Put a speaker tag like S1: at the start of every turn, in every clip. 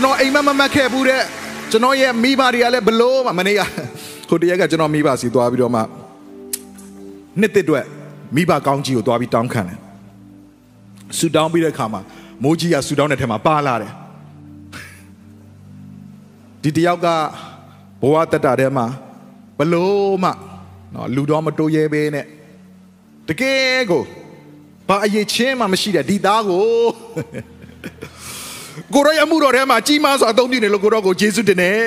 S1: ကျွန်တော်အိမ်မက်မမက်ခဲ့ဘူးတဲ့ကျွန်တော်ရဲ့မိဘတွေကလည်းဘလို့မှမနေရဟိုတရက်ကကျွန်တော်မိဘစီသွားပြီးတော့မှနှစ်တစ်အတွက်မိဘကောင်းကြီးကိုသွားပြီးတောင်းခံတယ်ဆူတောင်းပြီးတဲ့အခါမှာမိုးကြီးကဆူတောင်းတဲ့ထဲမှာပါလာတယ်ဒီတယောက်ကဘဝတက်တာထဲမှာဘလို့မှနော်လူတော်မတိုးရဲပဲနဲ့တကယ်ကိုဘာအရေးချင်းမှမရှိတဲ့ဒီသားကို ကိုရောရဲ့အမှုတော်ထဲမှာကြီးမားစွာအသုံးပြုနေလို့ကိုရောကိုယေရှုတင်တယ်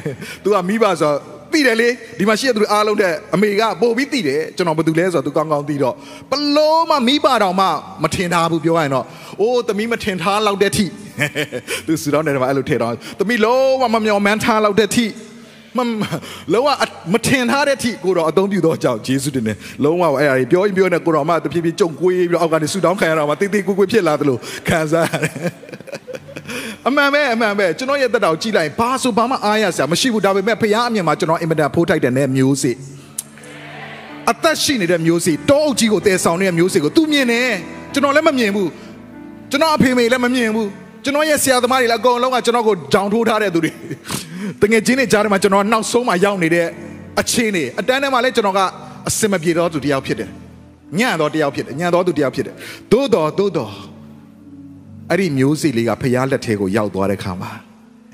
S1: ။ तू ကမိဘဆိုသိတယ်လေဒီမှာရှိတဲ့သူတွေအားလုံးတဲ့အမေကပို့ပြီးသိတယ်ကျွန်တော်ဘာတူလဲဆိုတော့ तू ကောင်းကောင်းသိတော့ဘလို့မှမိဘတော်မှမထင်ထားဘူးပြောရရင်တော့အိုးသမီးမထင်ထားလောက်တဲ့ထိသူစူတော့နေတယ်မှာအဲ့လိုထည့်တော့သမီးလုံးဝမမျော်မှန်းထားလောက်တဲ့ထိမမလုံးဝမထင်ထားတဲ့ထိကိုတော့အသုံးပြုတော့ကြောင့်ယေရှုတင်တယ်လုံးဝအဲ့အရာတွေပြောရင်ပြောနေကိုတော့မှတဖြည်းဖြည်းကြုံကွေးပြီးတော့အောက်ကနေဆူတောင်းခံရတာမှတိတ်တိတ်ကွေးကွေးဖြစ်လာသလိုခံစားရတယ် အမှန်ပဲအမှန်ပဲကျွန်တော်ရဲ့တက်တော်ကြည့်လိုက်ရင်ဘာဆိုဘာမှအားရစရာမရှိဘူးဒါပေမဲ့ဖခင်အမြင်မှာကျွန်တော်အင်မတန်ဖိုးထိုက်တဲ့နဲ့မျိုးစေ့အသက်ရှိနေတဲ့မျိုးစေ့တောအုပ်ကြီးကိုတည်ဆောင်နေတဲ့မျိုးစေ့ကို तू မြင်တယ်ကျွန်တော်လည်းမမြင်ဘူးကျွန်တော်အဖေမေလည်းမမြင်ဘူးကျွန်တော်ရဲ့ဆရာသမားတွေလည်းအကုန်လုံးကကျွန်တော်ကိုကြောင်ထိုးထားတဲ့သူတွေတငယ်ချင်းတွေကြားထဲမှာကျွန်တော်နောက်ဆုံးမှရောက်နေတဲ့အချင်းတွေအတန်းထဲမှာလည်းကျွန်တော်ကအစင်မပြေတော့သူတယောက်ဖြစ်တယ်ညံ့တော့တယောက်ဖြစ်တယ်ညံ့တော့သူတယောက်ဖြစ်တယ်သို့တော်သို့တော် အဲ့ဒီမျိုးစေ့လေးကဖျားလက်ထဲကိုရောက်သွားတဲ့ခါမှာ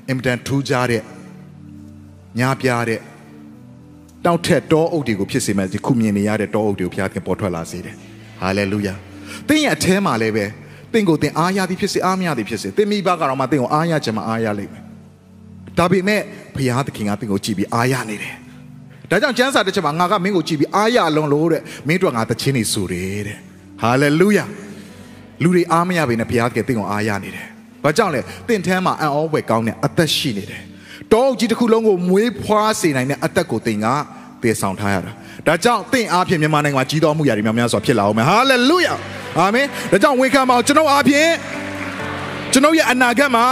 S1: အင်မတန်ထူးခြားတဲ့ညားပြားတဲ့တောက်ထက်တောအုပ်တွေကိုဖြစ်စေမဲ့ဒီခုမြင်နေရတဲ့တောအုပ်တွေကိုဖျားခင်ပေါ်ထွက်လာစေတယ်ဟာလေလုယာသင်ရဲ့အထဲမှာလည်းပဲသင်ကိုသင်အားရသည်ဖြစ်စေအားမရသည်ဖြစ်စေသင်မိဘကတော့မှသင်ကိုအားရခြင်းမအားရလိမ့်မယ်ဒါပေမဲ့ဖျားသခင်ကသင်ကိုကြည်ပြီးအားရနေတယ်ဒါကြောင့်ကျမ်းစာတစ်ချက်မှာငါကမင်းကိုကြည်ပြီးအားရလုံးလို့တဲ့မင်းတို့ကငါသချင်းနေဆိုတယ်တဲ့ဟာလေလုယာ လူတွေအားမရပေနဲ့ဘုရားကတင့်ကိုအားရနေတယ်။ဘာကြောင့်လဲ။တင့်ထဲမှာအံ့ဩဖွယ်ကောင်းတဲ့အသက်ရှိနေတယ်။တောအုပ်ကြီးတစ်ခုလုံးကိုမွေးဖွားစေနိုင်တဲ့အသက်ကိုတင်ကတည်ဆောင်ထားရတာ။ဒါကြောင့်တင့်အားဖြင့်မြန်မာနိုင်ငံမှာကြီးတော်မှုရာတွေများများစွာဖြစ်လာအောင်မယ်။ဟာလေလုယာ။အာမင်။ဒါကြောင့်ဝန်ခံပါအောင်ကျွန်တော်အားဖြင့်ကျွန်တော်ရဲ့အနာဂတ်မှာ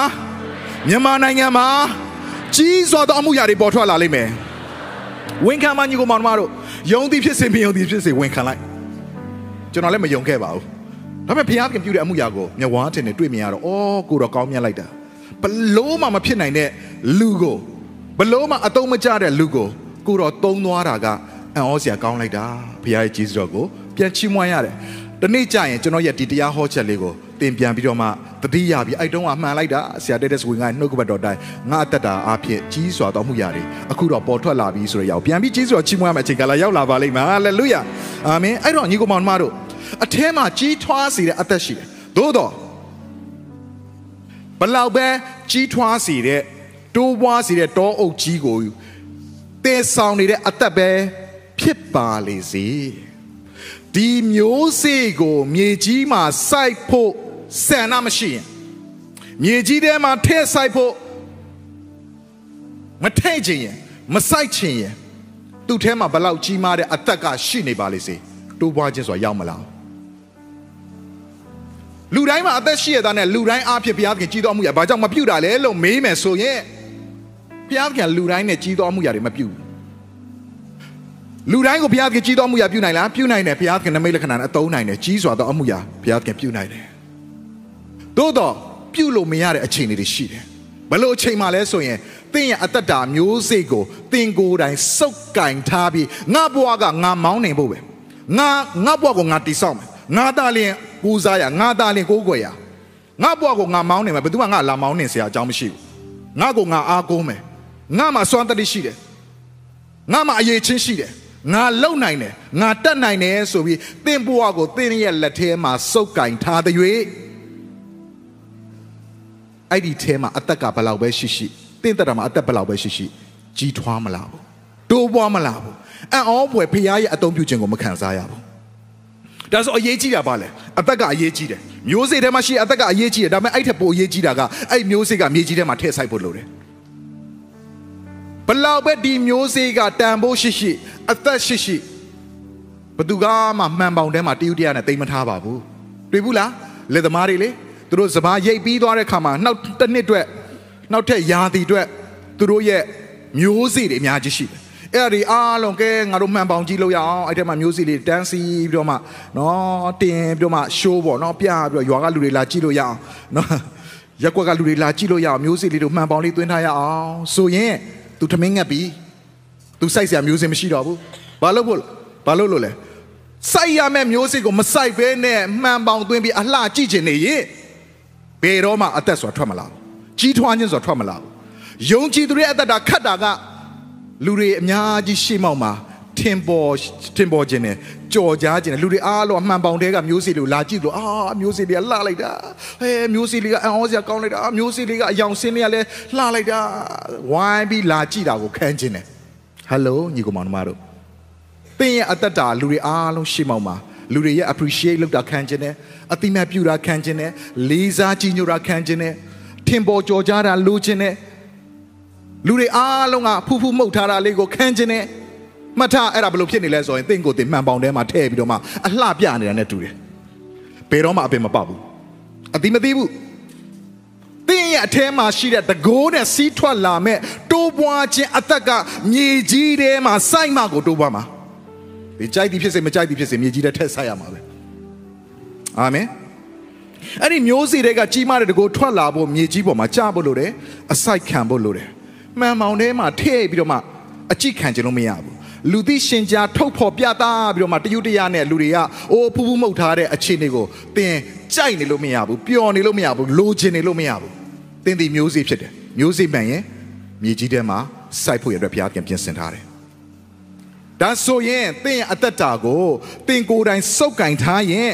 S1: မြန်မာနိုင်ငံမှာကြီးစွာသောအမှုရာတွေပေါ်ထွက်လာလိမ့်မယ်။ဝန်ခံပါညီကိုမောင်နှမတို့ယုံသည်ဖြစ်စေမယုံသည်ဖြစ်စေဝန်ခံလိုက်။ကျွန်တော်လည်းမယုံခဲ့ပါဘူး။ ဒါပေမဲ့ဘုရားခင်ပြုတဲ့အမှုရာကိုမျက်ဝါးထင်နဲ့တွေ့မြင်ရတော့အော်ကိုတော့ကောင်းမြတ်လိုက်တာဘလို့မှမဖြစ်နိုင်တဲ့လူကိုဘလို့မှအတုံးမကျတဲ့လူကိုကိုတော့တုံးသွားတာကအံ့ဩစရာကောင်းလိုက်တာဘုရားရဲ့ကြီးစွာကိုပြန်ချီးမွမ်းရတယ်။ဒီနေ့ကျရင်ကျွန်တော်ရဲ့ဒီတရားဟောချက်လေးကိုသင်ပြန်ပြီးတော့မှတတိယပြီးအဲ့တုန်းကမှန်လိုက်တာဆရာတက်တဲ့ဝင်ကနှုတ်ကပတ်တော်တိုင်းငါအသက်တာအဖြစ်ကြီးစွာသောမှုရာတွေအခုတော့ပေါ်ထွက်လာပြီဆိုတော့ရောက်ပြန်ပြီးကြီးစွာချီးမွမ်းရမယ့်အချိန်ကလာရောက်လာပါလိမ့်မယ်ဟာလေလုယာအာမင်အဲ့တော့ညီကောင်မောင်တို့ အထဲမှာကြီးထွားစေတဲ့အသက်ရှိတယ်သို့တော့ဘလောက်ပဲကြီးထွားစေတဲ့တိုးပွားစေတဲ့တောအုပ်ကြီးကိုတည်ဆောင်နေတဲ့အသက်ပဲဖြစ်ပါလေစေဒီမျိုးစေ့ကို မြေကြီးမှာစိုက်ဖို့ဆန္ဒမရှိရင်မြေကြီးထဲမှာထည့်စိုက်ဖို့မထည့်ခြင်းရင်မစိုက်ခြင်းရင်သူ့ထဲမှာဘလောက်ကြီးမားတဲ့အသက်ကရှိနေပါလေစေတိုးပွားခြင်းဆိုတာရောက်မလား လူတိုင်းမှာအသက်ရှိရတဲ့နဲ့လူတိုင်းအားဖြင့်ဘုရားသခင်ကြီးတော်မှုရဘာကြောင့်မပြုတာလဲလို့မေးမယ်ဆိုရင်ဘုရားသခင်လူတိုင်းနဲ့ကြီးတော်မှုရတယ်မပြုဘူးလူတိုင်းကိုဘုရားသခင်ကြီးတော်မှုရပြုနိုင်လားပြုနိုင်တယ်ဘုရားသခင်နမိတ်လက္ခဏာနဲ့အသုံးနိုင်တယ်ကြီးစွာသောအမှုရာဘုရားသခင်ပြုနိုင်တယ်သို့တော့ပြုလို့မရတဲ့အခြေအနေတွေရှိတယ်ဘလို့အချိန်မှလဲဆိုရင်သင်ရဲ့အသက်တာမျိုးစေ့ကိုသင်ကိုယ်တိုင်စုပ်ကင်ထားပြီးငါဘွားကငါမောင်းနေဖို့ပဲငါငါဘွားကိုငါတိဆောက်မယ်ငါသားလင် ကိုးစားရငါသားလင်ကိုးကွယ်ရငါဘွားကိုငါမောင်းနေမယ်ဘယ်သူမှငါလာမောင်းနေစရာအကြောင်းမရှိဘူးငါကိုငါအားကိုးမယ်ငါမှာစွမ်းတတိရှိတယ်ငါမှာအရေးချင်းရှိတယ်ငါလုံနိုင်တယ်ငါတက်နိုင်တယ်ဆိုပြီးသင်ဘွားကိုသင်ရဲ့လက်ထဲမှာစုပ်ကင်ထားတဲ့၍အဲ့ဒီထဲမှာအသက်ကဘယ်လောက်ပဲရှိရှိတင့်တက်တာမှာအသက်ဘယ်လောက်ပဲရှိရှိကြီးထွားမလာဘူးတိုးပွားမလာဘူးအံ့ဩဖွယ်ဖခင်ရဲ့အသုံးပြုခြင်းကိုမခံစားရဘူး ဒါဆိုအရေးကြီးတာပါလေအသက်ကအရေးကြီးတယ်မျိုးစေ့ထဲမှာရှိအသက်ကအရေးကြီးတယ်ဒါပေမဲ့အဲ့ထက်ပိုအရေးကြီးတာကအဲ့မျိုးစေ့ကမြေကြီးထဲမှာထည့်ဆိုင်ဖို့လိုတယ်ဘလောက်ပဲဒီမျိုးစေ့ကတန်ဖို့ရှိရှိအသက်ရှိရှိဘသူကမှမှန်ပေါင်ထဲမှာတယူတရားနဲ့တိမ်မထားပါဘူးတွေ့ဘူးလားလက်သမားတွေလေသူတို့စပားရိတ်ပြီးသွားတဲ့ခါမှာနောက်တစ်နှစ်အတွက်နောက်ထပ်ယာတီအတွက်သူတို့ရဲ့မျိုးစေ့တွေအများကြီးရှိတယ် အဲ့ဒီအားလုံးကဲငါတို့မှန်ပေါင်ကြည့်လို့ရအောင်အဲ့ထဲမှာမျိုးစီလေးတန်းစီပြီးတော့မှနော်တင်ပြီးတော့မှရှိုးပေါ့နော်ပြပြီးတော့ရွာကလူတွေလာကြည့်လို့ရအောင်နော်ရက်ကွက်ကလူတွေလာကြည့်လို့ရအောင်မျိုးစီလေးတို့မှန်ပေါင်လေးသွင်းထားရအောင်ဆိုရင် तू ထမင်းငတ်ပြီ तू စိုက်စရာမျိုးစင်မရှိတော့ဘူးဘာလို့ဖို့ဘာလို့လို့လဲစိုက်ရမယ့်မျိုးစေ့ကိုမစိုက်ဘဲနဲ့မှန်ပေါင်သွင်းပြီးအလှကြည့်ချင်နေရင်ဘယ်တော့မှအသက်ဆိုတာထွက်မလာဘူးကြီးထွားခြင်းဆိုတာထွက်မလာဘူးယုံကြည်သူရဲ့အသက်တာခတ်တာက လူတွေအများကြီးရှေ့မောက်မှာထင်ပေါ်ထင်ပေါ်ခြင်းနဲ့ကြော်ကြားခြင်းနဲ့လူတွေအားလုံးအမှန်ပေါင်တဲကမျိုးစေ့လို့လာကြည့်လို့အာမျိုးစေ့တွေကလှလိုက်တာဟဲမျိုးစေ့လေးကအံ့ဩစရာကောင်းလိုက်တာမျိုးစေ့လေးကအယောင်စင်းလေးကလည်းလှလိုက်တာဝိုင်းပြီးလာကြည့်တာကိုခံခြင်းနဲ့ဟယ်လိုညီကောင်မောင်တို့သင်ရဲ့အသက်တာလူတွေအားလုံးရှေ့မောက်မှာလူတွေရဲ့ appreciate လုပ်တာခံခြင်းနဲ့အတိမတ်ပြုတာခံခြင်းနဲ့လေးစားကြည်ညိုတာခံခြင်းနဲ့ထင်ပေါ်ကြော်ကြားတာလိုခြင်းနဲ့ လူတွေအားလုံးကဖူးဖူးမှုတ်ထားတာလေးကိုခန်းခြင်းနဲ့မှတ်ထားအဲ့ဒါဘယ်လိုဖြစ်နေလဲဆိုရင်တင့်ကိုယ်တင်မှန်ပေါင်ထဲမှာထည့်ပြီးတော့မှအလှပြနေတာနဲ့တူတယ်ဘယ်တော့မှအပင်မပေါက်ဘူးအတိမသိဘူးတင်းရဲ့အထဲမှာရှိတဲ့တကိုးနဲ့စီးထွက်လာမဲ့တိုးပွားခြင်းအသက်ကမြေကြီးထဲမှာစိုက်မှကိုတိုးပွားမှာဒီကြိုက်သည်ဖြစ်စေမကြိုက်သည်ဖြစ်စေမြေကြီးထဲထည့်စိုက်ရမှာပဲအာမင်အဲ့ဒီမျိုးစေ့တွေကကြီးမားတဲ့တကိုးထွက်လာဖို့မြေကြီးပေါ်မှာကြားဖို့လိုတယ်အစိုက်ခံဖို့လိုတယ် မှန်မောင်ထဲမှာထည့်ပြီးတော့မှအကြည့်ခံခြင်းလို့မရဘူးလူသိရှင်ကြားထုတ်ဖော်ပြသပြီးတော့မှတယုတ်တရားနဲ့လူတွေကအိုးဖူးဖူးမှုတ်ထားတဲ့အခြေအနေကိုသင်ကြိုက်နေလို့မရဘူးပျော်နေလို့မရဘူးလိုချင်နေလို့မရဘူးသင်ဒီမျိုးစေ့ဖြစ်တယ်မျိုးစေ့မှန်ရင်မြေကြီးထဲမှာစိုက်ဖို့ရတဲ့ဘုရားပြန်ပြင်ဆင်ထားတယ်ဒါဆိုရင်သင်ရဲ့အသက်တာကိုသင်ကိုယ်တိုင်စုပ်ကင်ထားရင်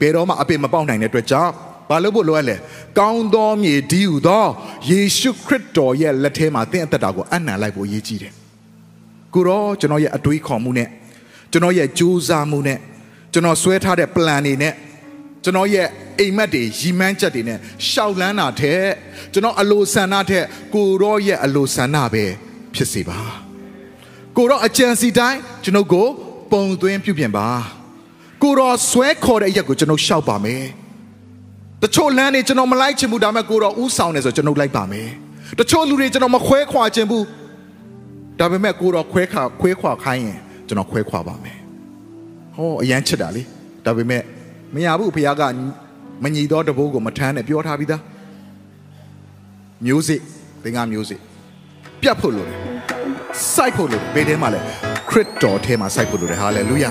S1: ဘယ်တော့မှအပင်မပေါက်နိုင်တဲ့အတွက်ကြောင့် ဘာလို့ဖို့လိုအပ်လဲကောင်းသောမြေဒီဟုသောယေရှုခရစ်တော်ရဲ့လက်ထဲမှာသင်အသက်တာကိုအနံလိုက်ဖို့ရည်ကြီးတယ်ကိုရောကျွန်တော်ရဲ့အတွေးခေါ်မှုနဲ့ကျွန်တော်ရဲ့ကြိုးစားမှုနဲ့ကျွန်တော်ဆွဲထားတဲ့ plan တွေနဲ့ကျွန်တော်ရဲ့အိမ်မက်တွေရီမန်းချက်တွေနဲ့ရှောက်လန်းတာတဲ့ကျွန်တော်အလိုဆန္ဒတဲ့ကိုရောရဲ့အလိုဆန္ဒပဲဖြစ်စေပါကိုရောအကြံစီတိုင်းကျွန်တော်ကို ပုံသွင်းပြုပြင်ပါကိုရောဆွဲခေါ်တဲ့အရက်ကိုကျွန်တော်ရှောက်ပါမယ် တချို့လမ်းတွေကျွန်တော်မလိုက်ချင်ဘူးဒါပေမဲ့ကိုတော့ဥဆောင်နေဆိုကျွန်တော်လိုက်ပါမယ်တချို့လူတွေကျွန်တော်မခွဲခွာချင်ဘူးဒါပေမဲ့ကိုတော့ခွဲခါခွဲခွာခိုင်းရင်ကျွန်တော်ခွဲခွာပါမယ်ဟောအရန်ချစ်တာလေဒါပေမဲ့မရဘူးဖခင်ကမညီသောတဘိုးကိုမထမ်းနဲ့ပြောထားပြီးသားမျိုးစစ်သင်္ကမျိုးစစ်ပြတ်ဖို့လိုတယ်စိုက်ဖို့လိုတယ်ဘယ်ထဲမှာလဲခရစ်တော်ထဲမှာစိုက်ဖို့လိုတယ်ဟာလေလုယာ